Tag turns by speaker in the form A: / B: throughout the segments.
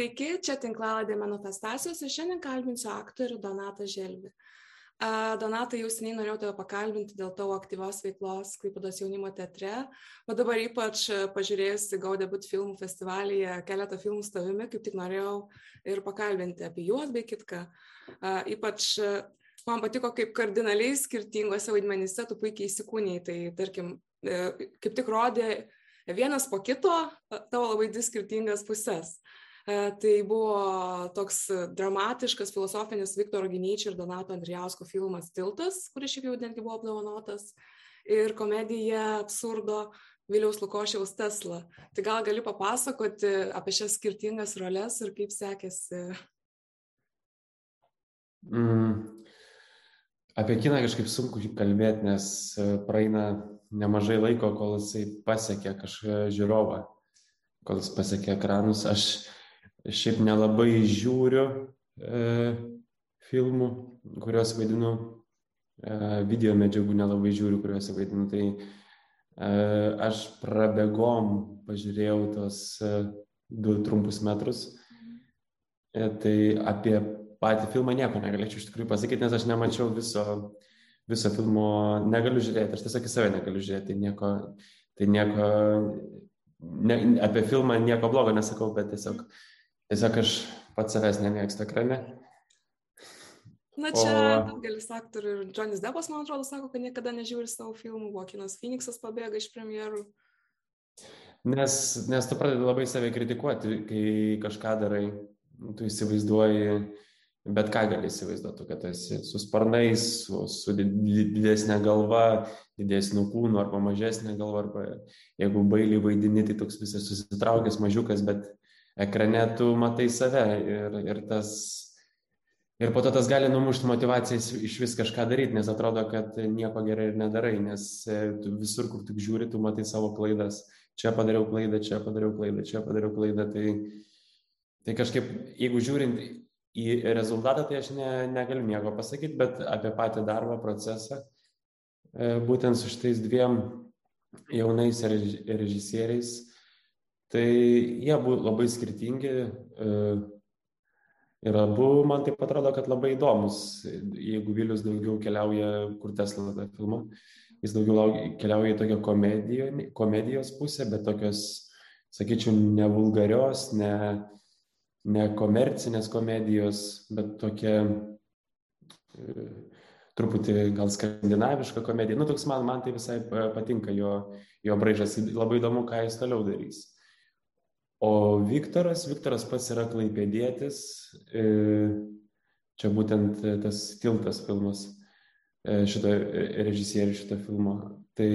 A: Sveiki, čia tinklaladė manifestacijos ir šiandien kalbinsiu aktorių Donatą Želvį. Donatą jau seniai norėjau tave pakalbinti dėl tavo aktyvios veiklos Klaipados jaunimo teatre, o dabar ypač pažiūrėjusi Gaudebut filmų festivalyje keletą filmų su tavimi, kaip tik norėjau ir pakalbinti apie juos bei kitką. Ypač man patiko, kaip kardinaliai skirtingose vaidmenyse tu puikiai įsikūniai, tai tarkim, e, kaip tik rodė vienas po kito tavo labai dvi skirtingas puses. E, tai buvo toks dramatiškas filosofinis Viktoro Ginyčio ir Donato Andrijausko filmas Tiltas, kuris šiaip jau netgi buvo apdovanotas, ir komedija absurdo Viliaus Lukošiaus Tesla. Tai gal gali papasakoti apie šias skirtingas roles ir kaip sekėsi?
B: Mm, apie kiną kažkaip sunku kalbėti, nes praeina nemažai laiko, kol jisai pasiekia kažką žiūrovą, kol jis pasiekia ekranus. Aš šiaip nelabai žiūriu e, filmų, kuriuos vaidinu, e, video medžiagų nelabai žiūriu, kuriuos vaidinu. Tai e, aš prabėgom pažiūrėjau tos e, du trumpus metrus. E, tai apie patį filmą nieko negalėčiau iš tikrųjų pasakyti, nes aš nemačiau viso, viso filmo, negaliu žiūrėti, aš tiesiog į save negaliu žiūrėti, tai nieko, tai nieko ne, apie filmą nieko blogo nesakau, bet tiesiog Tiesiog aš pats savęs nemėgstu ekrane.
A: Na čia o... daugelis aktorių ir Johnny's Debas, man atrodo, sako, kad niekada nežiūri savo filmų, Vokinas Phoenixas pabėga iš premjerų.
B: Nes, nes tu pradedi labai save kritikuoti, kai kažką darai, tu įsivaizduoji, bet ką gali įsivaizduoti, kad esi su sparnais, su, su didesnė galva, didesniu kūnu arba mažesnė galva, arba jeigu bailiai vaidini, tai toks visas susitraukęs mažiukas, bet ekrane tu matai save ir, ir tas. Ir po to tas gali numušti motivaciją iš vis kažką daryti, nes atrodo, kad nieko gerai ir nedarai, nes e, visur, kur tik žiūri, tu matai savo klaidas. Čia padariau klaidą, čia padariau klaidą, čia padariau klaidą. Tai, tai kažkaip, jeigu žiūrint į rezultatą, tai aš ne, negaliu nieko pasakyti, bet apie patį darbą, procesą, e, būtent su šitais dviem jaunais režisieriais, Tai jie abu labai skirtingi e, ir abu man taip atrodo, kad labai įdomus. Jeigu Vilius daugiau keliauja, kur Tesla tą filmą, jis daugiau keliauja į tokią komedijo, komedijos pusę, bet tokios, sakyčiau, ne vulgarios, ne, ne komercinės komedijos, bet tokia e, truputį gal skandinaviška komedija. Nu, toks man, man tai visai patinka jo, jo braižas. Labai įdomu, ką jis toliau darys. O Viktoras, Viktoras pats yra klaipėdėtis, e, čia būtent tas tiltas filmas, e, šito režisierių šito filmo. Tai,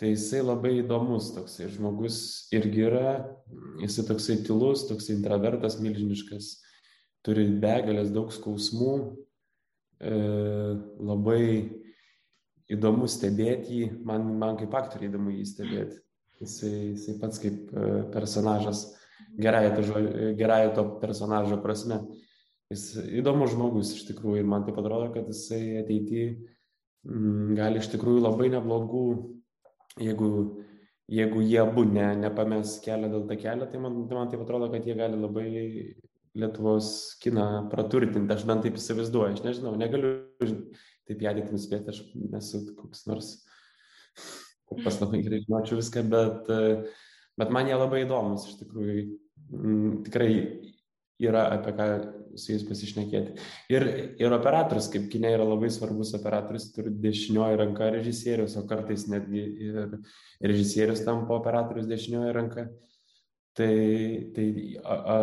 B: tai jisai labai įdomus toksai žmogus irgi yra, jisai toksai tylus, toksai intravertas, milžiniškas, turi begalės daug skausmų, e, labai įdomu stebėti jį, man, man kaip aktoriai įdomu jį stebėti Jisai, jisai pats kaip e, personažas, gerąją to, gerąją to personažo prasme. Jis įdomus žmogus iš tikrųjų ir man tai atrodo, kad jisai ateityje mm, gali iš tikrųjų labai neblogų, jeigu, jeigu jie abu ne, nepames kelią dėl tą kelią, tai man, tai man taip atrodo, kad jie gali labai Lietuvos kiną praturtinti, aš bent taip įsivaizduoju, aš nežinau, negaliu taip į ateitį nuspėti, aš nesu koks nors pas labai gerai žinočiau viską, bet, bet man jie labai įdomus, iš tikrųjų, m, tikrai yra apie ką su jais pasišnekėti. Ir, ir operatorius, kaip kinė yra labai svarbus operatorius, turi dešinioji ranka režisierius, o kartais netgi ir režisierius tampa operatorius dešinioji ranka. Tai, tai a, a,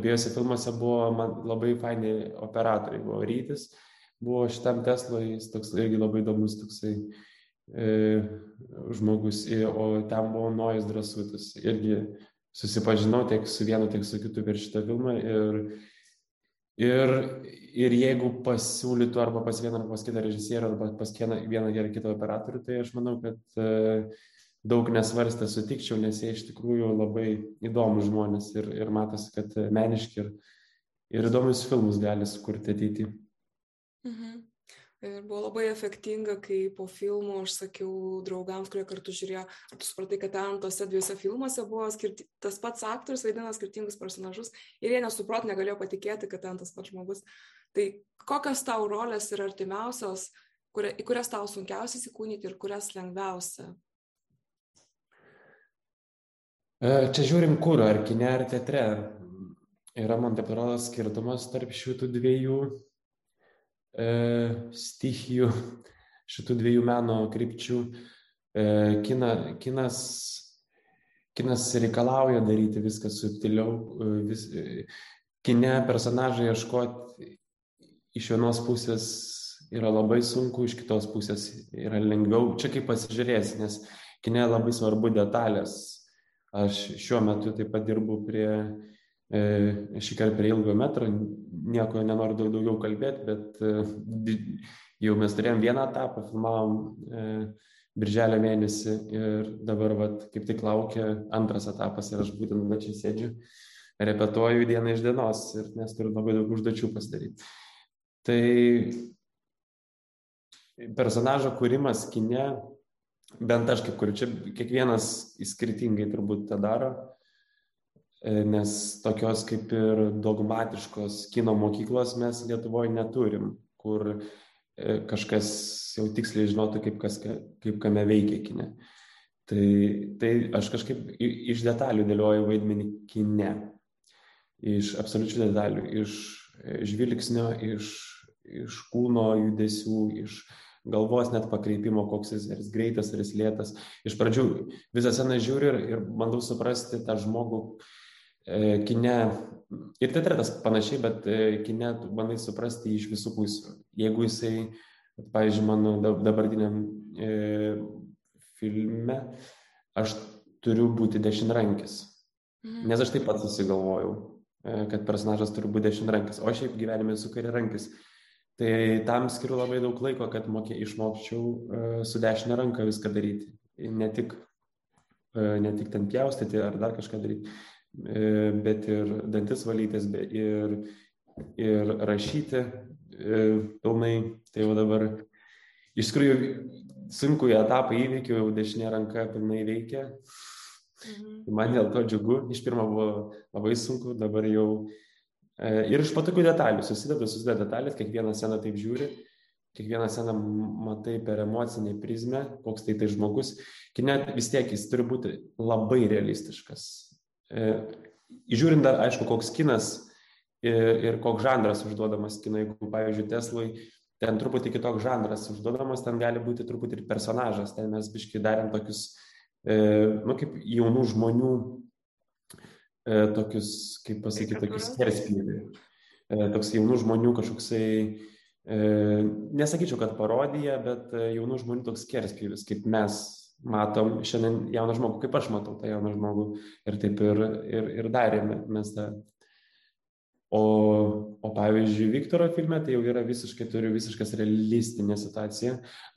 B: abiejose filmuose buvo man labai faini operatoriai, buvo Rytis, buvo šitam Teslui, jis toks irgi labai įdomus toksai E, žmogus, o ten buvo Nojas Drasutis. Irgi susipažinau tiek su vienu, tiek su kitu per šitą filmą. Ir, ir, ir jeigu pasiūlytų arba pas vieną, arba pas kitą režisierių, arba pas vieną, vieną ar kitą operatorių, tai aš manau, kad e, daug nesvarstę sutikčiau, nes jie iš tikrųjų labai įdomus žmonės ir, ir matosi, kad meniški ir, ir įdomius filmus gali sukurti ateityje.
A: Mhm. Ir buvo labai efektinga, kai po filmo aš sakiau draugams, kurie kartu žiūrėjo, ar tu supratai, kad ten tose dviejose filmuose buvo skirti, tas pats aktorius vaidina skirtingus personažus ir jie nesuprot, negalėjo patikėti, kad ten tas pats žmogus. Tai kokios tau rolės yra artimiausios, kuria, į kurias tau sunkiausia įsikūnyti ir kurias lengviausia?
B: E, čia žiūrim kur, ar kine, ar teatre. Yra, man taip atrodo, skirtumas tarp šitų dviejų stichijų, šitų dviejų meno krypčių. E, kina, kinas, kinas reikalauja daryti viską subtiliau. E, vis, e, kine personažai ieškoti iš vienos pusės yra labai sunku, iš kitos pusės yra lengviau. Čia kaip pasižiūrėsi, nes kine labai svarbu detalės. Aš šiuo metu taip pat dirbu prie E, šį kartą prie ilgo metro, nieko nenoriu daug daugiau kalbėti, bet e, jau mes turėjom vieną etapą, filmavom e, birželio mėnesį ir dabar vat, kaip tik laukia antras etapas ir aš būtent va čia sėdžiu, repetuoju dieną iš dienos ir nes turiu labai daug užduočių pasidaryti. Tai personažo kūrimas kine, bent aš kaip kuriu, čia kiekvienas skirtingai turbūt tą daro E, nes tokios kaip ir dogmatiškos kino mokyklos mes Lietuvoje neturim, kur e, kažkas jau tiksliai žinotų, kaip, kas, kaip kame veikia kine. Tai, tai aš kažkaip iš detalių dėlioju vaidmenį kine. Iš absoliučių detalių, iš e, žvilgsnio, iš, iš kūno judesių, iš galvos net pakreipimo, koks jis, ar jis greitas, ar jis lėtas. Iš pradžių visą seną žiūriu ir, ir bandau suprasti tą žmogų, E, kine ir teatre tas panašiai, bet e, kine tu bandai suprasti iš visų pusių. Jeigu jisai, pavyzdžiui, mano dabartiniam e, filme, aš turiu būti dešinrankis. Mhm. Nes aš taip pat susigalvojau, e, kad personažas turi būti dešinrankis, o šiaip gyvenime esu kairiarankis. Tai tam skiriu labai daug laiko, kad mokė, išmokčiau e, su dešinė ranka viską daryti. Ne tik, e, ne tik ten pjaustyti ar dar kažką daryti, bet ir dantis valytis, ir, ir rašyti e, pilnai. Tai jau dabar iš tikrųjų sunku etapą įveikiu, jau dešinė ranka pilnai veikia. Mhm. Man dėl to džiugu, iš pirmo buvo labai sunku, dabar jau e, ir iš patogių detalių, susideda, susideda detalės, kiekvieną sceną taip žiūri, kiekvieną sceną matai per emocinę prizmę, koks tai tai žmogus. Kine vis tiek jis turi būti labai realistiškas. E, žiūrint dar, aišku, koks kinas ir, ir koks žanras užduodamas kinai, jeigu, pavyzdžiui, Teslui, ten truputį kitoks žanras užduodamas, ten gali būti truputį ir personažas, ten mes biškai darėm tokius, e, nu, kaip jaunų žmonių, e, tokius, kaip pasakyti, tokius kerspjūvį. E, toks jaunų žmonių kažkoksai, e, nesakyčiau, kad parodija, bet e, jaunų žmonių toks kerspjūvis, kaip mes matom šiandien jauną žmogų, kaip aš matau tą jauną žmogų ir taip ir, ir, ir darėme mes tą. O, o pavyzdžiui, Viktoro filme tai jau yra visiškai, turiu visiškas realistinė situacija,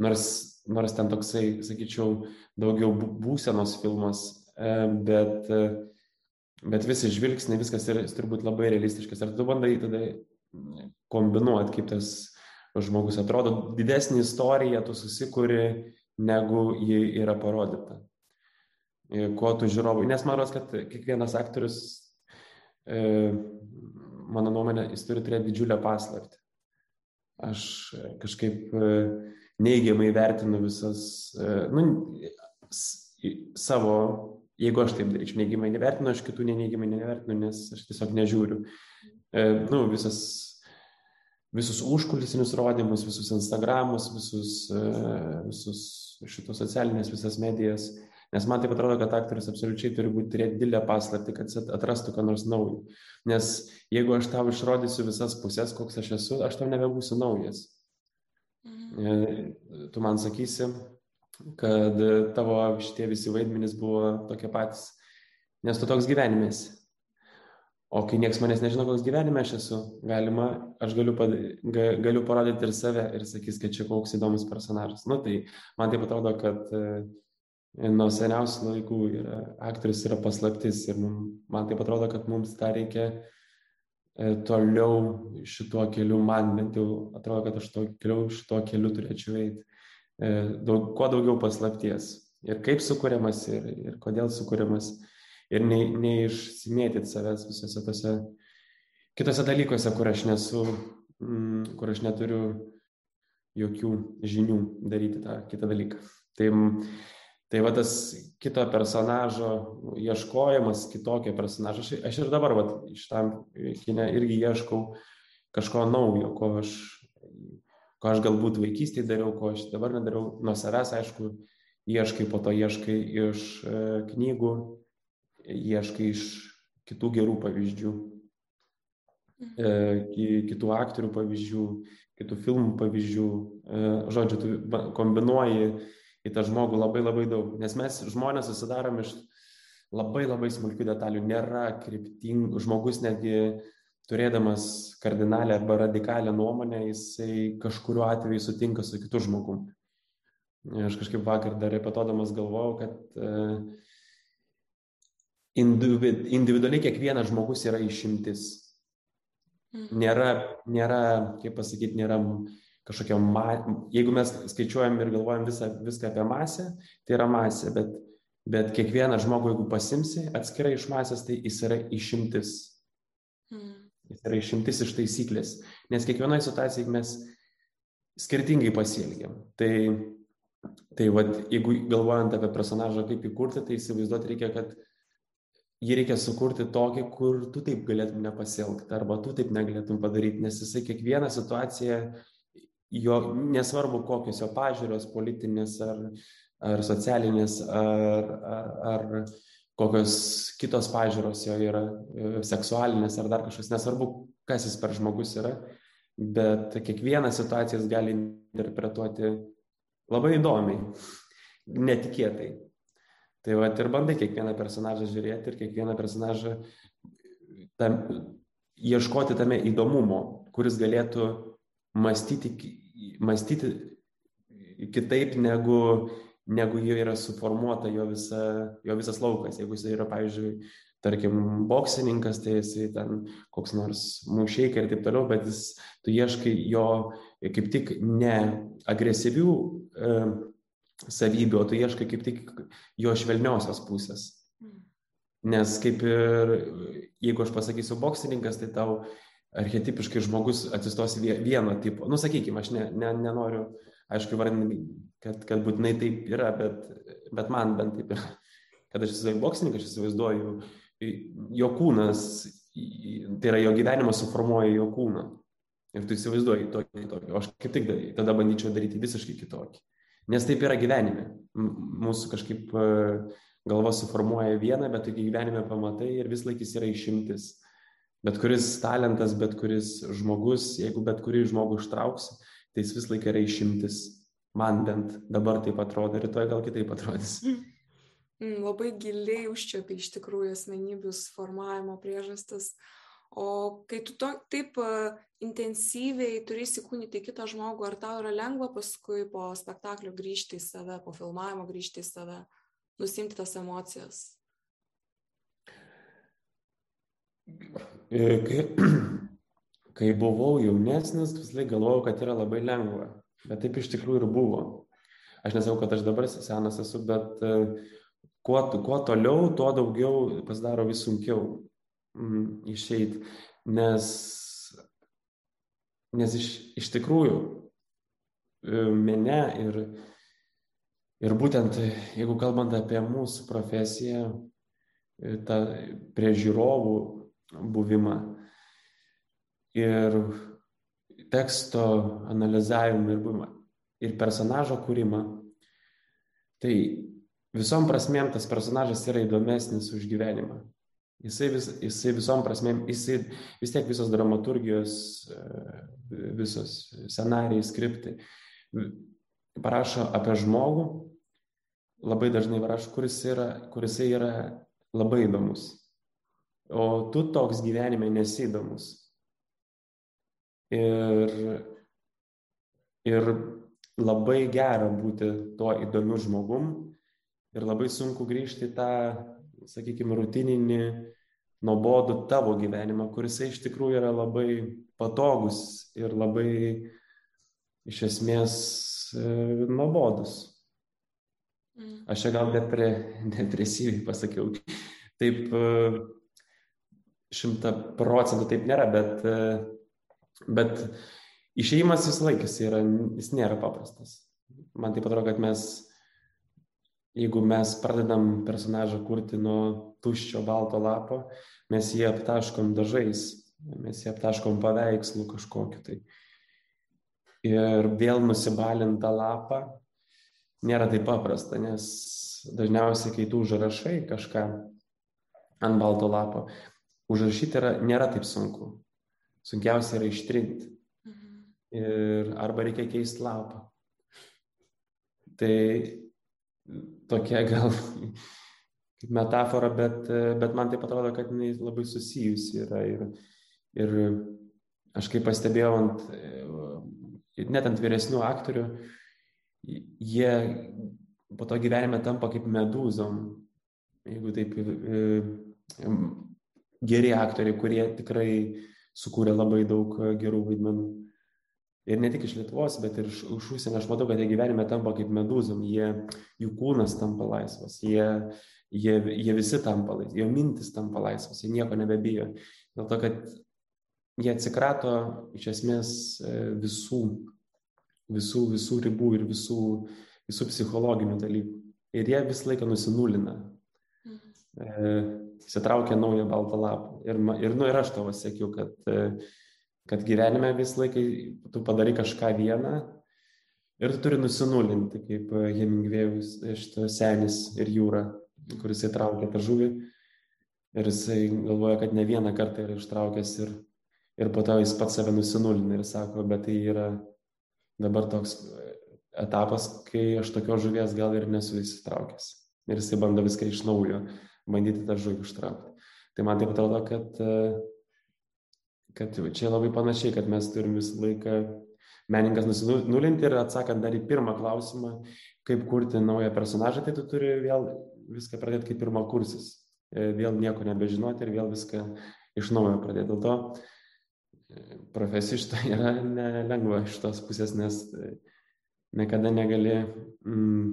B: nors, nors ten toksai, sakyčiau, daugiau būsenos filmas, e, bet, bet visi žvilgsniai, viskas yra turbūt labai realistiškas. Ar tu bandai tada kombinuoti, kaip tas žmogus atrodo, didesnį istoriją tu susikuri negu ji yra parodyta. Ko tu žiūrovai, nes man rodos, kad kiekvienas aktorius, e, mano nuomonė, jis turi turėti didžiulę paslaptį. Aš kažkaip e, neigiamai vertinu visas, e, nu, savo, jeigu aš taip daryčiau, neigiamai nevertinu, aš kitų neneigiamai nevertinu, nes aš tiesiog nežiūriu. Nu, visas visus užkulisinius rodymus, visus Instagramus, visus, e, visus šitos socialinės visas medijas. Nes man taip atrodo, kad aktorius absoliučiai turi būti turėti didelę paslapti, kad atrastų ką nors naujo. Nes jeigu aš tau išrodysiu visas pusės, koks aš esu, aš tau nebebūsiu naujas. Mhm. Tu man sakysi, kad tavo šitie visi vaidmenys buvo tokie patys, nes tu toks gyvenimės. O kai niekas manęs nežino, koks gyvenime aš esu, galima, aš galiu, pad, ga, galiu parodyti ir save ir sakys, kad čia koks įdomus personažas. Nu, tai man taip atrodo, kad e, nuo seniausių laikų yra, aktorius yra paslaptis ir mum, man taip atrodo, kad mums tą reikia toliau šituo keliu, man bent jau atrodo, kad aš toliau šituo keliu turėčiau eiti. Daug, kuo daugiau paslapties. Ir kaip sukūriamas, ir, ir kodėl sukūriamas. Ir neišsimėtyti ne savęs visose tose kitose dalykuose, kur aš nesu, mm, kur aš neturiu jokių žinių daryti tą kitą dalyką. Tai Tai va tas kito personažo ieškojimas, kitokio personažo. Aš, aš ir dabar, va, šitam kine irgi ieškau kažko naujo, ko aš, ko aš galbūt vaikystėje dariau, ko aš dabar nedariau. Nuo savęs, aišku, ieškai, po to ieškai iš e, knygų, ieškai iš kitų gerų pavyzdžių, e, kitų aktorių pavyzdžių, kitų filmų pavyzdžių. E, žodžiu, tu kombinuoji į tą žmogų labai labai daug. Nes mes žmonės susidarom iš labai labai smulkių detalių. Nėra kryptingų, žmogus netgi turėdamas kardinalę arba radikalią nuomonę, jisai kažkuriuo atveju sutinka su kitu žmogum. Aš kažkaip vakar dar repetodamas galvojau, kad uh, individualiai kiekvienas žmogus yra išimtis. Mhm. Nėra, nėra kaip pasakyti, nėra kažkokia, ma... jeigu mes skaičiuojam ir galvojam visą, viską apie masę, tai yra masė, bet, bet kiekvieną žmogų, jeigu pasimsi atskirai iš masės, tai jis yra išimtis. Mm. Jis yra išimtis iš taisyklės, nes kiekvienoje situacijoje mes skirtingai pasielgiam. Tai, tai vat, jeigu galvojant apie personažą, kaip įkurti, tai įsivaizduoti reikia, kad jį reikia sukurti tokį, kur tu taip galėtum nepasielgti, arba tu taip negalėtum padaryti, nes jisai kiekvieną situaciją jo nesvarbu kokios jo pažiūros politinės ar, ar socialinės, ar, ar, ar kokios kitos pažiūros jo yra, seksualinės ar dar kažkas, nesvarbu, kas jis per žmogus yra, bet kiekvieną situaciją jis gali interpretuoti labai įdomiai, netikėtai. Tai va ir bandai kiekvieną personažą žiūrėti ir kiekvieną personažą tam, ieškoti tame įdomumo, kuris galėtų mąstyti, mąstyti kitaip negu, negu jo yra suformuota jo, visa, jo visas laukas. Jeigu jis yra, pavyzdžiui, tarkim, boksininkas, tai jisai ten koks nors mušeikai ir taip toliau, bet jis, tu ieškai jo kaip tik ne agresyvių e, savybių, o tu ieškai kaip tik jo švelniosios pusės. Mm. Nes kaip ir, jeigu aš pasakysiu boksininkas, tai tau archetipiškai žmogus atsistos vieno tipo. Nu, sakykime, aš ne, ne, nenoriu, aišku, vardinti, kad, kad būtinai taip yra, bet, bet man bent taip yra. Kad aš esu boksininkas, aš įsivaizduoju, jo kūnas, tai yra jo gyvenimas suformuoja jo kūną. Ir tu įsivaizduoji tokį, tokį. O aš kaip tik tada bandyčiau daryti visiškai kitokį. Nes taip yra gyvenime. Mūsų kažkaip e, galva suformuoja vieną, bet tai gyvenime pamatai ir vis laikys yra išimtis bet kuris talentas, bet kuris žmogus, jeigu bet kurį žmogų ištrauksi, tai jis vis laik yra išimtis. Man bent dabar taip atrodo, rytoj gal kitaip atrodys.
A: Mm, labai giliai užčiopia iš tikrųjų asmenybių formavimo priežastis. O kai tu to, taip uh, intensyviai turi įsikūnyti kitą žmogų, ar tau yra lengva paskui po spektaklio grįžti į save, po filmavimo grįžti į save, nusimti tas emocijas?
B: Kai, kai buvau jaunesnis, vis laik galvojau, kad yra labai lengva. Bet taip iš tikrųjų ir buvo. Aš nesakau, kad aš dabar senas esu, bet e, kuo, kuo toliau, tuo daugiau pasidaro vis sunkiau išeiti. Nes, nes iš, iš tikrųjų e, mene ir, ir būtent, jeigu kalbant apie mūsų profesiją, e, ta, prie žiūrovų buvimą ir teksto analizavimą ir buvimą ir personažo kūrimą. Tai visom prasmėm tas personažas yra įdomesnis už gyvenimą. Jisai, vis, jisai visom prasmėm, jisai vis tiek visos dramaturgijos, visos scenarijai, skriptai parašo apie žmogų, labai dažnai parašo, kuris, yra, kuris yra labai įdomus o tu toks gyvenime nesidomus. Ir, ir labai gera būti tuo įdomiu žmogum ir labai sunku grįžti į tą, sakykime, rutininį nuobodų tavo gyvenimą, kuris iš tikrųjų yra labai patogus ir labai iš esmės e, nuobodus. Mm. Aš čia gal depre, depresyviai pasakiau. Taip, e, šimta procentų taip nėra, bet, e, bet išėjimas vis laikas yra, jis nėra paprastas. Man taip atrodo, kad mes, jeigu mes pradedam personažą kurti nuo tuščio balto lapo, mes jį aptaškom dažais, mes jį aptaškom paveikslų kažkokiu tai. Ir vėl nusibalintą lapą nėra taip paprasta, nes dažniausiai, kai tu užrašai kažką ant balto lapo, užrašyti yra, nėra taip sunku. Sunkiausia yra ištrinti. Mhm. Ir arba reikia keisti lapą. Tai tokia gal kaip metafora, bet, bet man taip atrodo, kad jinai labai susijusi yra. Ir, ir aš kaip pastebėjau, ant, net ant vyresnių aktorių, jie po to gyvenime tampa kaip medūzom. Jeigu taip geri aktoriai, kurie tikrai sukūrė labai daug e, gerų vaidmenų. Ir ne tik iš Lietuvos, bet ir iš, iš užsienio. Aš matau, kad jie gyvenime tampa kaip medūzom, jie, jų kūnas tampa laisvas, jie, jie, jie visi tampa laisvas, jo mintis tampa laisvas, jie nieko nebebijo. Dėl to, kad jie atsikrato iš esmės e, visų, visų, visų ribų ir visų, visų psichologinių dalykų. Ir jie visą laiką nusinulina. Mhm. E, įsitraukia naują baltą lapą. Ir, ir, nu, ir aš tavo sėkiu, kad, kad gyvenime vis laikai tu padarai kažką vieną ir tu turi nusinulinti, kaip Hemingvėjus iš to senis ir jūra, kuris įtraukia tą žuvį. Ir jisai galvoja, kad ne vieną kartą yra ištraukęs ir, ir po to jis pats save nusinulina ir sako, bet tai yra dabar toks etapas, kai aš tokios žuvies gal ir nesu įsitraukęs. Ir jisai bando viską iš naujo bandyti tą žuvį ištraukti. Tai man taip atrodo, kad, kad čia labai panašiai, kad mes turim visą laiką meninkas nusinulinti ir atsakant dar į pirmą klausimą, kaip kurti naują personažą, tai tu turi vėl viską pradėti kaip pirmą kursis. E, vėl nieko nebežinoti ir vėl viską iš naujo pradėti. Dėl to e, profesija šitą yra nelengva iš tos pusės, nes e, niekada negali mm,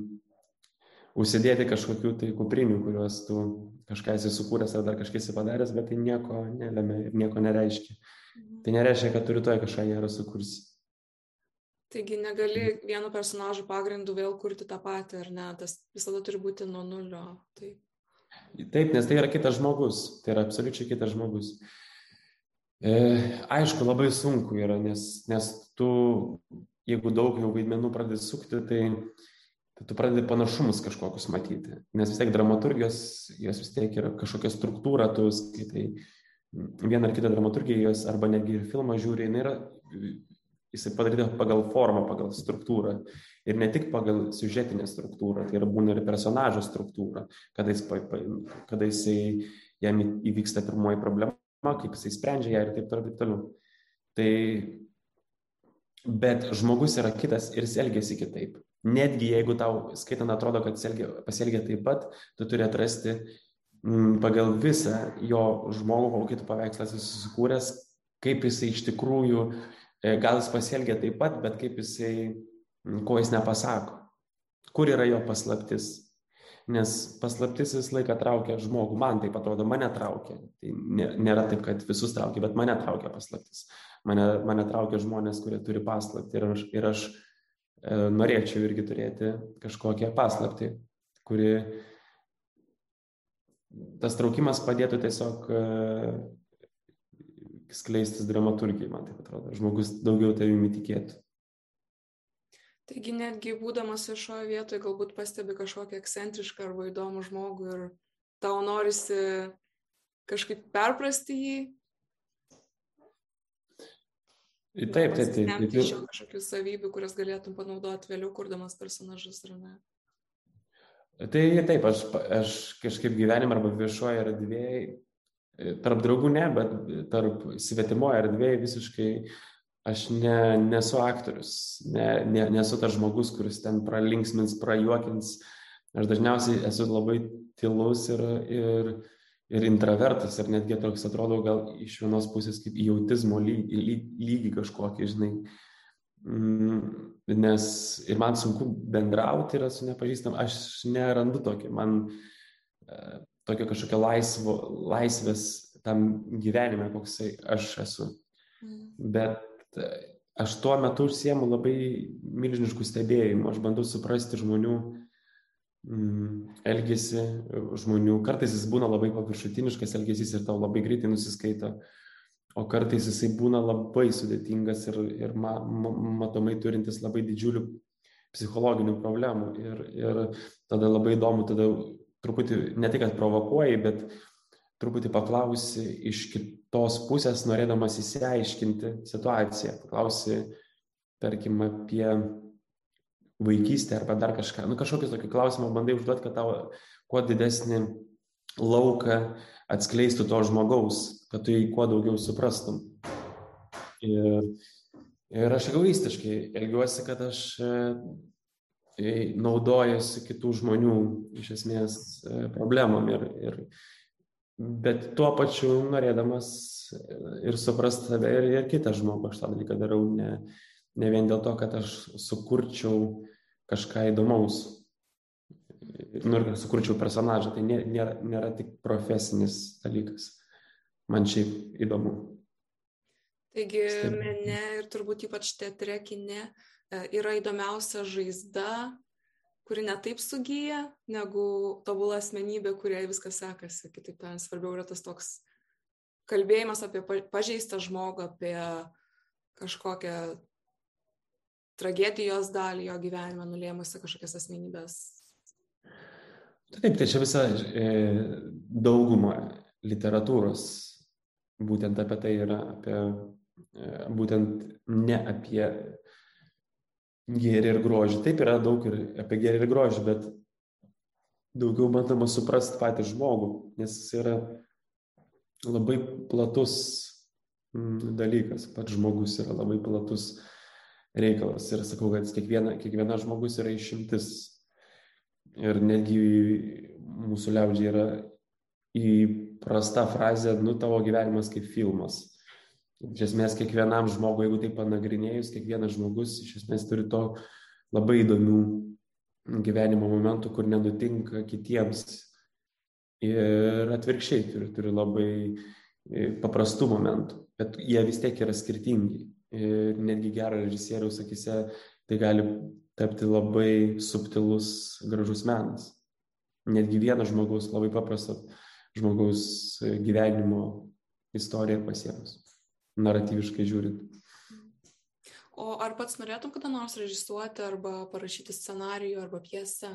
B: užsidėti kažkokių tai kuprinių, kuriuos tu kažką esi sukūręs ar dar kažkas esi padaręs, bet tai nieko nelėmė ir nieko nereiškia. Mhm. Tai nereiškia, kad turi toj kažką gerą sukursi.
A: Taigi negali vienu personažu pagrindu vėl kurti tą patį, ar ne? Tas visada turi būti nuo nulio. Taip.
B: Taip, nes tai yra kitas žmogus. Tai yra absoliučiai kitas žmogus. E, aišku, labai sunku yra, nes, nes tu, jeigu daug jau vaidmenų pradedi sukti, tai tai tu pradedi panašumus kažkokius matyti. Nes vis tiek dramaturgijos, jos vis tiek yra kažkokia struktūra, tu skaitai vieną ar kitą dramaturgiją, jos arba netgi ir filmą žiūri, jinai yra, jisai padaryta pagal formą, pagal struktūrą. Ir ne tik pagal siužetinę struktūrą, tai yra būna ir personažo struktūra, kada, jis, kada jisai, jam įvyksta pirmoji problema, kaip jisai sprendžia ją ir taip toliau, taip toliau. Tai, bet žmogus yra kitas ir jis elgesi kitaip netgi jeigu tau skaitant atrodo, kad pasielgia taip pat, tu turi atrasti m, mm, pagal visą jo žmogų, kokį tu paveikslą esi susikūręs, kaip jisai iš tikrųjų, e, gal jis pasielgia taip pat, bet kaip jisai, mm, ko jis nepasako, kur yra jo paslaptis. Nes paslaptis visą laiką traukia žmogų, man tai atrodo, mane traukia. Tai nėra taip, kad visus traukia, bet mane traukia paslaptis. Mane, mane traukia žmonės, kurie turi paslapti ir aš, ir aš norėčiau irgi turėti kažkokią paslapti, kuri tas traukimas padėtų tiesiog e, skleistis dramaturgijai, man taip atrodo, žmogus daugiau tavimi tikėtų.
A: Taigi netgi būdamas viešoje vietoje galbūt pastebi kažkokį ekscentrišką arba įdomų žmogų ir tau norisi kažkaip perprasti jį,
B: Taip, taip, taip. taip,
A: taip. Iš jo kažkokių savybių, kurias galėtum panaudoti vėliau, kurdamas personažus, ar ne?
B: Tai taip, aš, aš kažkaip gyvenime arba viešoje erdvėje, tarp draugų ne, bet tarp svetimoje erdvėje visiškai aš ne, nesu aktorius, ne, ne, nesu tas žmogus, kuris ten pralinksmins, prajuokins. Aš dažniausiai esu labai tylus ir, ir, ir intravertas, ir netgi toks atrodo gal iš vienos pusės kaip į autizmo lygį, lygį kažkokį, žinai. Mm, nes ir man sunku bendrauti yra su nepažįstam, aš nerandu tokio, man e, tokio kažkokio laisvo, laisvės tam gyvenime, koksai aš esu. Mm. Bet e, aš tuo metu užsiemu labai milžiniškų stebėjimų, aš bandau suprasti žmonių Mm, elgesį žmonių. Kartais jis būna labai paviršutiniškas elgesys ir tau labai greitai nusiskaito, o kartais jisai būna labai sudėtingas ir, ir ma, ma, matomai turintis labai didžiulių psichologinių problemų. Ir, ir tada labai įdomu, tada truputį ne tik, kad provokuoji, bet truputį paklausi iš kitos pusės, norėdamas įsiaiškinti situaciją. Paklausi, tarkim, apie vaikystę arba dar kažką. Nu, kažkokį tokį klausimą bandai užduoti, kad tau kuo didesnį lauką atskleistų to žmogaus, kad tu jį kuo daugiau suprastum. Ir, ir aš egoistiškai elgiuosi, kad aš e, naudojuosi kitų žmonių iš esmės e, problemom ir, ir bet tuo pačiu norėdamas ir suprasti save ir, ir kitą žmogų, aš tą dalyką darau ne, ne vien dėl to, kad aš sukurčiau kažką įdomaus, nu ir sukurčiau personažą, tai nėra, nėra tik profesinis dalykas. Man šiaip įdomu.
A: Taigi mene ir turbūt ypač teatre kine e, yra įdomiausia žaizda, kuri netaip sugyja, negu tobula asmenybė, kuriai viskas sekasi. Kitaip tariant, svarbiau yra tas toks kalbėjimas apie pažeistą žmogų, apie kažkokią tragedijos dalį jo gyvenime nulėmusi kažkokias asmenybės.
B: Taip, tai čia visa e, dauguma literatūros būtent apie tai yra, apie, e, būtent ne apie gėrį ir grožį. Taip yra daug ir apie gėrį ir grožį, bet daugiau bandoma suprasti patį žmogų, nes jis yra labai platus dalykas, pats žmogus yra labai platus reikalas. Ir sakau, kad kiekviena, kiekviena žmogus yra išimtis. Ir netgi mūsų liaudžiai yra įprasta frazė, nu tavo gyvenimas kaip filmas. Iš esmės, kiekvienam žmogui, jeigu tai panagrinėjus, kiekvienas žmogus iš esmės turi to labai įdomių gyvenimo momentų, kur nenutinka kitiems. Ir atvirkščiai turi, turi labai paprastų momentų, bet jie vis tiek yra skirtingi ir netgi gero režisieriaus akise tai gali tapti labai subtilus, gražus menas. Netgi vieno žmogaus, labai paprasto žmogaus gyvenimo istoriją pasiekus, naratyviškai žiūrint.
A: O ar pats norėtum kada nors režisuoti arba parašyti scenarijų arba pjesę?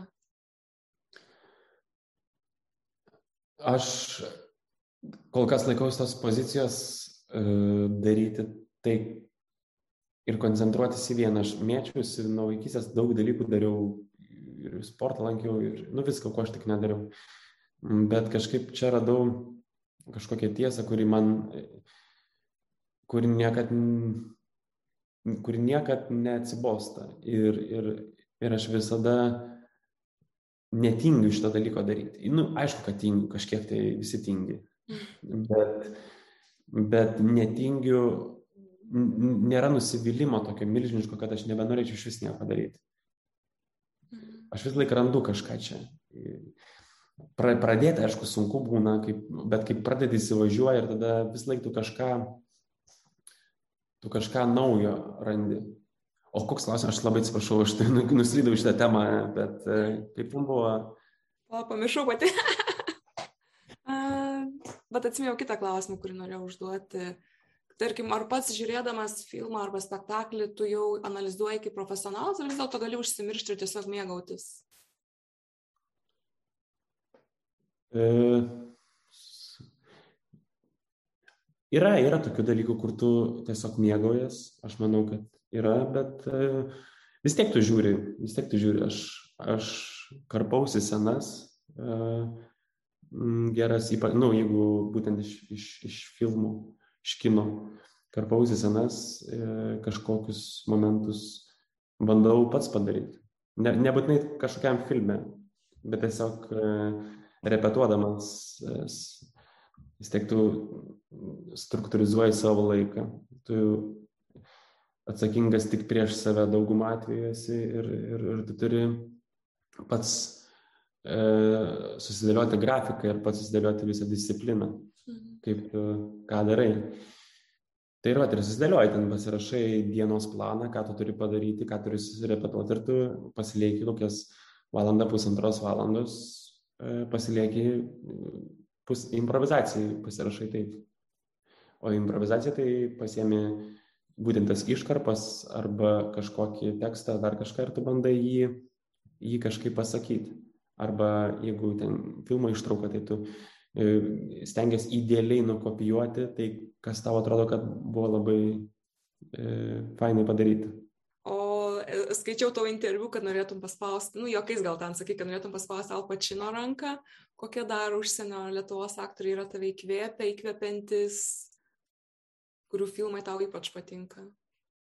B: Aš kol kas laikausi tos pozicijos uh, daryti tai, ir koncentruotis į vieną. Aš mėčiausi nuo vaikystės daug dalykų dariau, ir sportą lankiau, ir nu, viską, ko aš tik nedariau. Bet kažkaip čia radau kažkokią tiesą, kuri man, kuri niekad, kuri niekad neatsibosta. Ir, ir, ir aš visada netingiu šito dalyko daryti. Nu, aišku, kad tingiu, kažkiek tai visi tingi. Mm. Bet, bet netingiu nėra nusivylimo tokio milžiniško, kad aš nebenorėčiau iš vis nieko daryti. Mhm. Aš vis laik randu kažką čia. Pra, pradėti, aišku, sunku būna, kaip, bet kai pradedi įsivažiuoji ir tada vis laik tu kažką, tu kažką naujo randi. O koks klausimas, aš labai atsiprašau, aš tai nuslydau šitą temą, bet e, kaip jums buvo?
A: O, pamiršau pati. bet atsimėjau kitą klausimą, kurį norėjau užduoti tarkim, ar pats žiūrėdamas filmą arba spektaklį, tu jau analizuoji kaip profesionalas, ar vis dėlto gali užsimiršti ir tiesiog mėgautis?
B: E, yra, yra tokių dalykų, kur tu tiesiog mėgaujas, aš manau, kad yra, bet e, vis tiek tu žiūri, vis tiek tu žiūri, aš, aš karpausi senas. E, geras, ypač, na, nu, jeigu būtent iš, iš, iš filmų, iš kino. Karpausi senas e, kažkokius momentus bandau pats padaryti. Ne, nebūtinai kažkokiam filme, bet tiesiog e, repetuodamas e, vis tiek tu struktūrizuoji savo laiką, tu atsakingas tik prieš save daugumą atveju esi ir, ir, ir tu turi pats e, susidėlioti grafiką ir pats susidėlioti visą discipliną. Kaip ką darai. Tai ir va, ir susidėlioji, ten pasirašai dienos planą, ką tu turi padaryti, ką turi susirepetuoti ir tu pasilieki kokias valandą, pusantros valandos, e, pasilieki pus, improvizacijai, pasirašai taip. O improvizacija tai pasiemi būtent tas iškarpas arba kažkokį tekstą, dar kažką ir tu bandai jį, jį kažkaip pasakyti. Arba jeigu ten filmo ištrauka, tai tu stengiasi idealiai nukopijuoti tai, kas tau atrodo, kad buvo labai e, fainai padaryti.
A: O e, skaičiau tavo interviu, kad norėtum paspausti, nu, jokiais gal ten sakai, kad norėtum paspausti Al Pacino ranką. Kokie dar užsienio Lietuvos aktoriai yra tave įkvėpę, įkvepiantis, kurių filmai tau ypač patinka?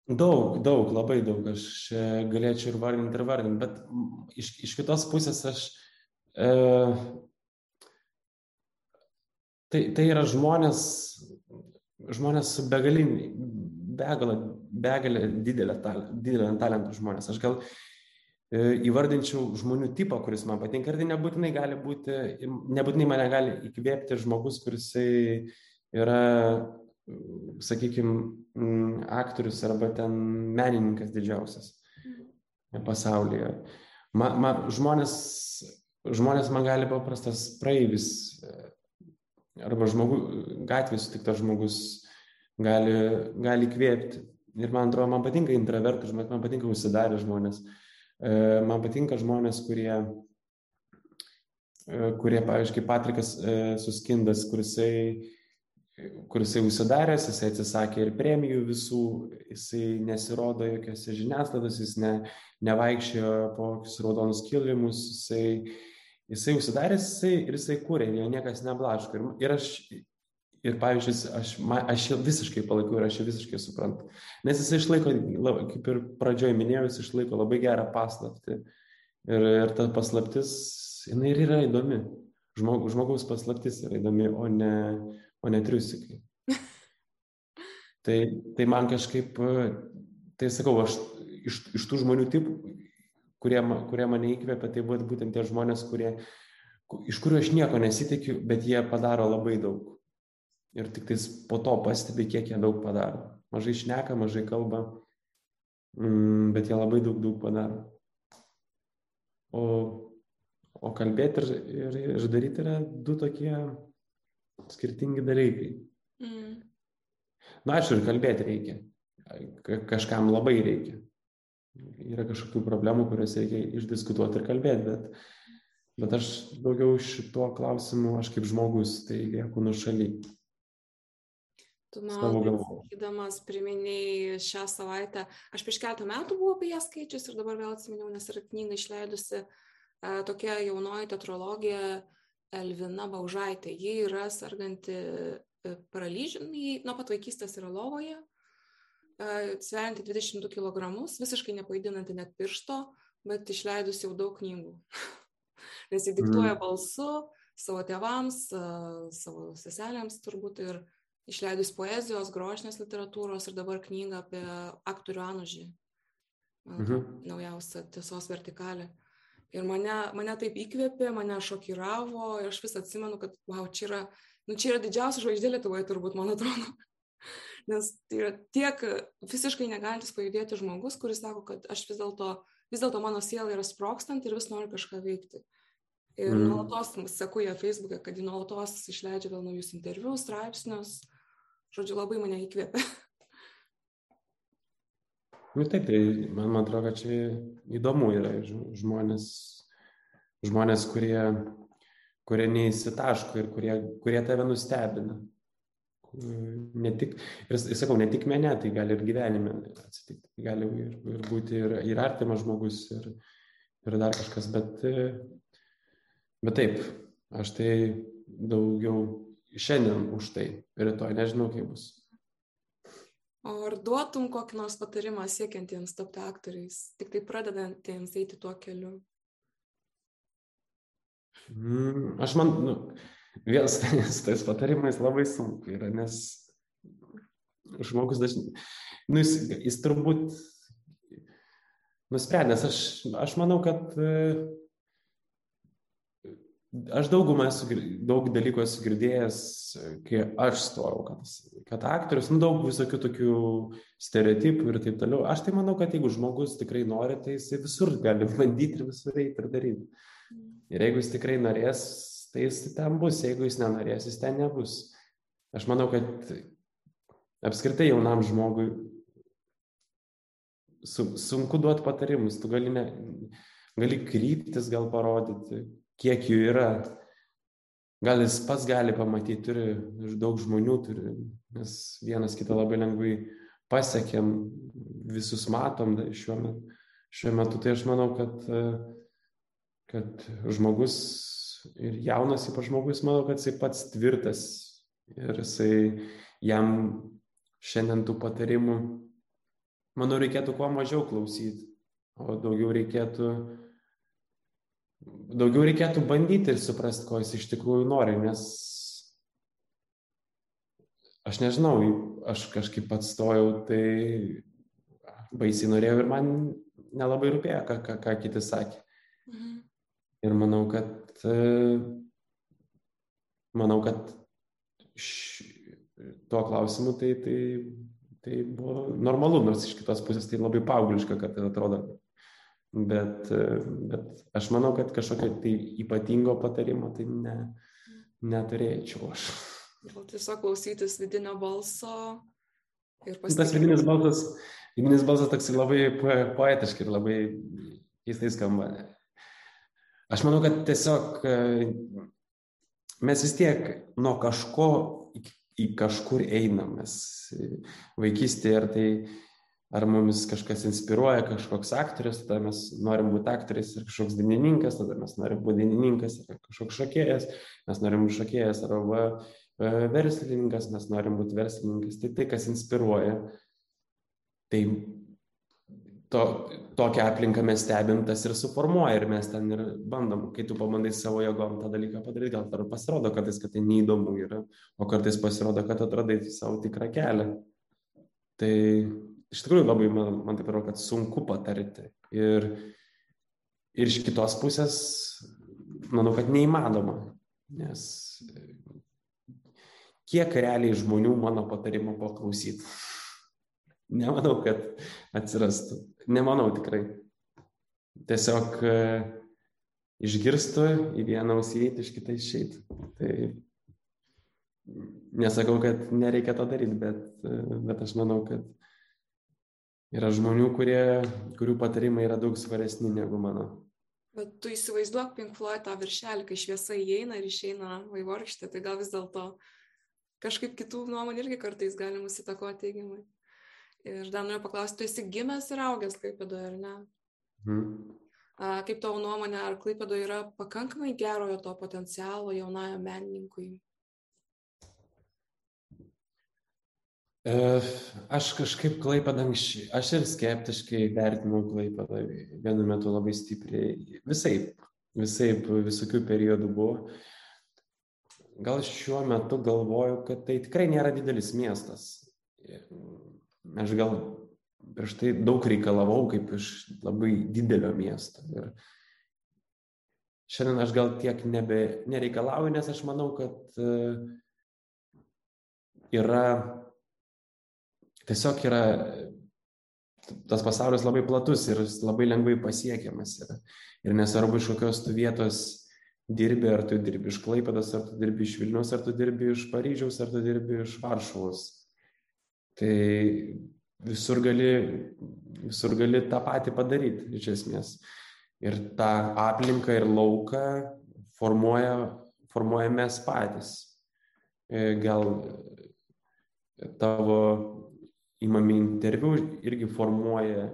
B: Daug, daug, labai daug. Aš galėčiau ir vardinti, ir vardinti, bet iš, iš kitos pusės aš. E, tai, tai yra žmonės, žmonės su begalinį, begalė, begalė didelė, didelė talentų žmonės. Aš gal e, įvardinčiau žmonių tipą, kuris man patinka ir tai nebūtinai gali būti, nebūtinai mane gali įkvėpti žmogus, kuris yra sakykime, aktorius arba ten menininkas didžiausias pasaulyje. Ma, ma, žmonės, žmonės man gali paprastas praeivis arba žmogu, gatvės sutiktas žmogus gali, gali kvėpti. Ir man atrodo, man patinka intravertų žmonės, man patinka užsidarę žmonės. E, man patinka žmonės, kurie, e, kurie pavyzdžiui, Patrikas e, Suskindas, kurisai kur jisai užsidaręs, jisai atsisakė ir premijų visų, jisai nesirodo jokiose žiniasklaidos, jis ne, nevaikščiojo po kokius raudonus kilimus, jisai, jisai užsidaręs jisai, ir jisai kūrė, jo niekas neblaško. Ir, ir aš, ir pavyzdžiui, aš, aš visiškai palaikau ir aš jį visiškai suprantu. Nes jisai išlaiko, kaip ir pradžioje minėjau, jis išlaiko labai gerą paslaptį. Ir, ir ta paslaptis, jinai ir yra įdomi. Žmog, žmogaus paslaptis yra įdomi, o ne, o ne triusikai. tai, tai man kažkaip, tai sakau, aš iš, iš tų žmonių tipų, kurie, kurie mane įkvėpia, tai buvo būtent tie žmonės, kurie, iš kurių aš nieko nesitikiu, bet jie padaro labai daug. Ir tik tais po to pastebi, kiek jie daug padaro. Mažai šneka, mažai kalba, mm, bet jie labai daug, daug padaro. O, o kalbėti ir, ir, ir daryti yra du tokie skirtingi dalykai. Mm. Na, aišku, ir kalbėti reikia. Kažkam labai reikia. Yra kažkokių problemų, kurias reikia išdiskutuoti ir kalbėti, bet, bet aš daugiau šituo klausimu, aš kaip žmogus, tai lieku nuo šaly.
A: Tu man sakydamas priminėjai šią savaitę, aš prieš keletą metų buvau apie ją skaičius ir dabar vėl atsiminiau, nes yra knyga išleidusi tokia jaunoji teatrologija Elvina Baužaitė. Ji yra serganti e, paralyžiumi, nuo pat vaikystės yra lovoje, e, sverianti 22 kg, visiškai nepaidinanti net piršto, bet išleidus jau daug knygų. Nes jį diktuoja mm. balsu savo tėvams, savo seselėms turbūt ir išleidus poezijos, grožinės literatūros ir dabar knygą apie aktorių Anužį. Mhm. Naujausia tiesos vertikalė. Ir mane, mane taip įkvėpė, mane šokiravo ir aš vis atsimenu, kad, wow, čia yra, nu, čia yra didžiausia žvaigždė Lietuvoje turbūt, man atrodo. Nes tai yra tiek visiškai negalintis pajudėti žmogus, kuris sako, kad aš vis dėlto, vis dėlto mano siela yra sprokstant ir vis noriu kažką veikti. Ir mm. nuolatos seku ją Facebook'e, kad ji nuolatos išleidžia vėl naujus interviu, straipsnius. Žodžiu, labai mane įkvėpė.
B: Nu taip, tai man, man atrodo, kad čia įdomu yra žmonės, žmonės kurie, kurie neįsitaško ir kurie, kurie tave nustebina. Ne tik, ir sakau, ne tik mene, tai gali ir gyvenime atsitikti. Gali ir, ir būti ir, ir artimas žmogus, ir, ir dar kažkas, bet, bet taip, aš tai daugiau šiandien už tai, rytoj nežinau, kaip bus.
A: O ar duotum kokį nors patarimą siekiantiems tapti aktoriais, tik tai pradedantiems eiti tuo keliu?
B: Mm, aš man, nu, vėl su tais patarimais labai sunku yra, nes žmogus dažnai, nu, jis, jis turbūt nusprendęs, aš, aš manau, kad aš daugumą esu, daug dalykų esu girdėjęs, kai aš stojau, kad, kad aktorius, nu, daug visokių tokių stereotipų ir taip toliau. Aš tai manau, kad jeigu žmogus tikrai nori, tai jis visur gali bandyti ir visur eiti ir daryti. Ir jeigu jis tikrai norės, tai jis ten bus, jeigu jis nenorės, jis ten nebus. Aš manau, kad apskritai jaunam žmogui su, sunku duoti patarimus, tu gali, ne, gali kryptis, gal parodyti, kiek jų yra. Gal jis pats gali pamatyti, turi daug žmonių turi, nes vienas kitą labai lengvai pasiekėm, visus matom šiuo metu. Šiuo metu tai aš manau, kad, kad žmogus ir jaunas ypač žmogus, manau, kad jisai pats tvirtas ir jisai jam šiandien tų patarimų, manau, reikėtų kuo mažiau klausyti, o daugiau reikėtų daugiau reikėtų bandyti ir suprasti, ko jis iš tikrųjų nori, nes aš nežinau, aš kažkaip atstojau, tai baisiai norėjau ir man nelabai rūpėjo, ką, ką, ką kiti sakė. Mhm. Ir manau, kad, manau, kad š, tuo klausimu tai, tai, tai buvo normalu, nors iš kitos pusės tai labai paaugliška, kad tai atrodo bet, bet aš manau, kad kažkokio tai ypatingo patarimo tai ne, neturėčiau aš.
A: Gal tiesiog klausytis vidinio balso ir
B: pasitikėti. Tas vidinis balsas, vidinis balsas toks labai poetiškai ir labai keistai skamba. Aš manau, kad tiesiog mes vis tiek nuo kažko į kažkur einam. Mes vaikystėje ar tai ar mumis kažkas inspiruoja, kažkoks aktorius, tada mes norim būti aktoriais ir kažkoks dainininkas, tada mes norim būti dainininkas ir kažkoks šokėjas, mes norim būti šokėjas arba e, verslininkas, mes norim būti verslininkas. Tai tai, kas inspiruoja, tai to, tokią aplinką mes stebim, tas ir suformuoja ir mes ten ir bandom, kai tu pabandai savo jėgom tą dalyką padaryti, gal dar pasirodo kartais, kad tai neįdomu yra, o kartais pasirodo, kad atradai savo tikrą kelią. Tai iš tikrųjų labai, man, man taip atrodo, kad sunku patarti. Ir, ir iš kitos pusės, manau, kad neįmanoma. Nes kiek realiai žmonių mano patarimo paklausyti. Nemanau, kad atsirastų. Nemanau tikrai. Tiesiog e, išgirstų į vieną ausį iš kitą išeiti. Tai nesakau, kad nereikia to daryti, bet, e, bet aš manau, kad Yra žmonių, kurie, kurių patarimai yra daug svaresni negu mano.
A: Bet tu įsivaizduok Pink Floyd tą viršelį, kai šviesa įeina ir išeina vaivorkštė, tai gal vis dėlto kažkaip kitų nuomonė irgi kartais gali mus įtakoti teigiamai. Ir dar noriu paklausti, tu esi gimęs ir augęs Klaipėdoje, ar ne? A, kaip tavo nuomonė, ar Klaipėdoje yra pakankamai gerojo to potencialo jaunajam menininkui?
B: Aš kažkaip Klaipadą anksčiau, aš ir skeptiškai vertinau Klaipadą vienu metu labai stipriai, visai, visai visokių periodų buvo. Gal šiuo metu galvoju, kad tai tikrai nėra didelis miestas. Aš gal prieš tai daug reikalavau kaip iš labai didelio miesto. Ir šiandien aš gal tiek nebe, nereikalauju, nes aš manau, kad yra tiesiog yra tas pasaulis labai platus ir labai lengvai pasiekiamas yra. Ir nesvarbu, iš kokios tu vietos dirbi, ar tu dirbi iš Klaipadas, ar tu dirbi iš Vilnius, ar tu dirbi iš Paryžiaus, ar tu dirbi iš Varšuvos. Tai visur gali, visur gali tą patį padaryti, iš esmės. Ir tą aplinką ir lauką formuoja, formuoja mes patys. E, gal tavo imami interviu irgi formuoja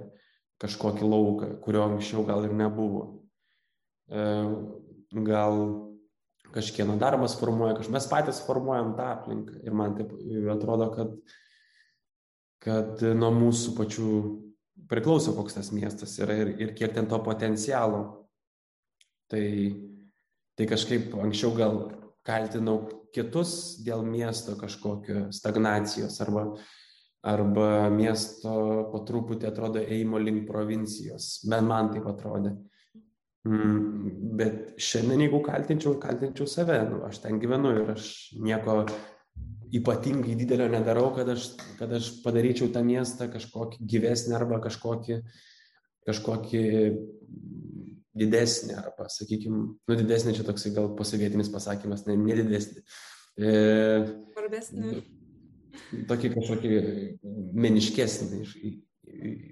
B: kažkokį lauką, kurio anksčiau gal ir nebuvo. E, gal kažkieno darbas formuoja, kažkas mes patys formuojam tą aplinką ir man taip atrodo, kad, kad nuo mūsų pačių priklauso, koks tas miestas yra ir, ir kiek ten to potencialo. Tai, tai kažkaip anksčiau gal kaltinau kitus dėl miesto kažkokio stagnacijos arba, arba miesto po truputį atrodo eimo link provincijos. Bent man taip atrodė. Mm, bet šiandien, jeigu kaltinčiau, kaltinčiau save, nu, aš ten gyvenu ir aš nieko ypatingai didelio nedarau, kad aš, kad aš padaryčiau tą miestą kažkokį gyvesnį arba kažkokį, kažkokį didesnį, arba, sakykime, nu didesnį čia toksai gal pasovietinis pasakymas, ne, nedidesnį.
A: E, Svarbesnį.
B: Tokį kažkokį meniškesnį iš,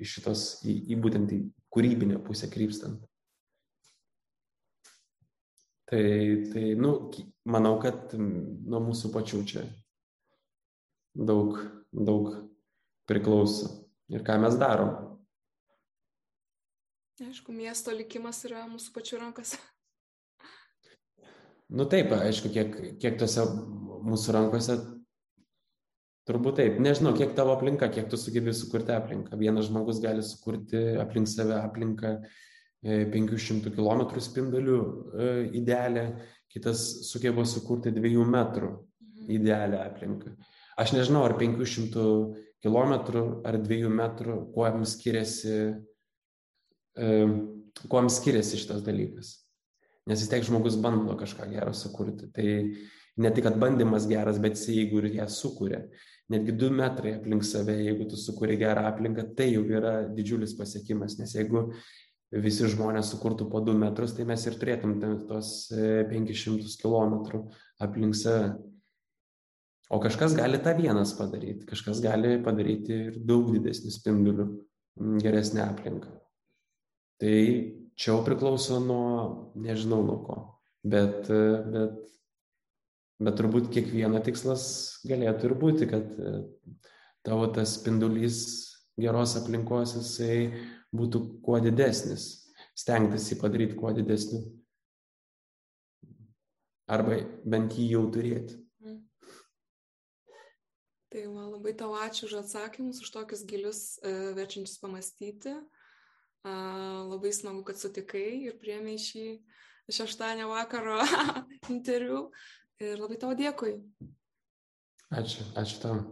B: iš šitos, į, į būtent į kūrybinę pusę krypstant. Tai, tai nu, manau, kad nuo mūsų pačių čia daug, daug priklauso. Ir ką mes darom.
A: Aišku, miesto likimas yra mūsų pačių rankose.
B: Nu taip, aišku, kiek, kiek tose mūsų rankose, turbūt taip. Nežinau, kiek tavo aplinka, kiek tu sugebi sukurti aplinką. Vienas žmogus gali sukurti aplink save aplinką 500 e, km spindulių e, idealią, kitas sugeba sukurti 2 metrų mhm. idealią aplinką. Aš nežinau, ar 500 km ar 2 metrų, kuo jiems skiriasi kuo skiriasi šitas dalykas. Nes vis tiek žmogus bando kažką gero sukurti. Tai ne tik, kad bandymas geras, bet jeigu ir ją sukuria. Netgi du metrai aplink save, jeigu tu sukūri gerą aplinką, tai jau yra didžiulis pasiekimas. Nes jeigu visi žmonės sukurtų po du metrus, tai mes ir turėtum tos 500 e, km aplink save. O kažkas gali tą vienas padaryti, kažkas gali padaryti ir daug didesnių spindulių, geresnę aplinką. Tai čia jau priklauso nuo, nežinau nuo ko, bet, bet, bet turbūt kiekvieno tikslas galėtų ir būti, kad tavo tas spindulys geros aplinkos jisai būtų kuo didesnis, stengtis jį padaryti kuo didesniu. Arba bent jį jau turėti.
A: Tai man labai tau ačiū už atsakymus, už tokius gilius, e, verčiančius pamastyti. Labai smagu, kad sutikai ir priemiai šį šeštadienio vakaro interviu. Ir labai tau dėkui.
B: Ačiū, ačiū tam.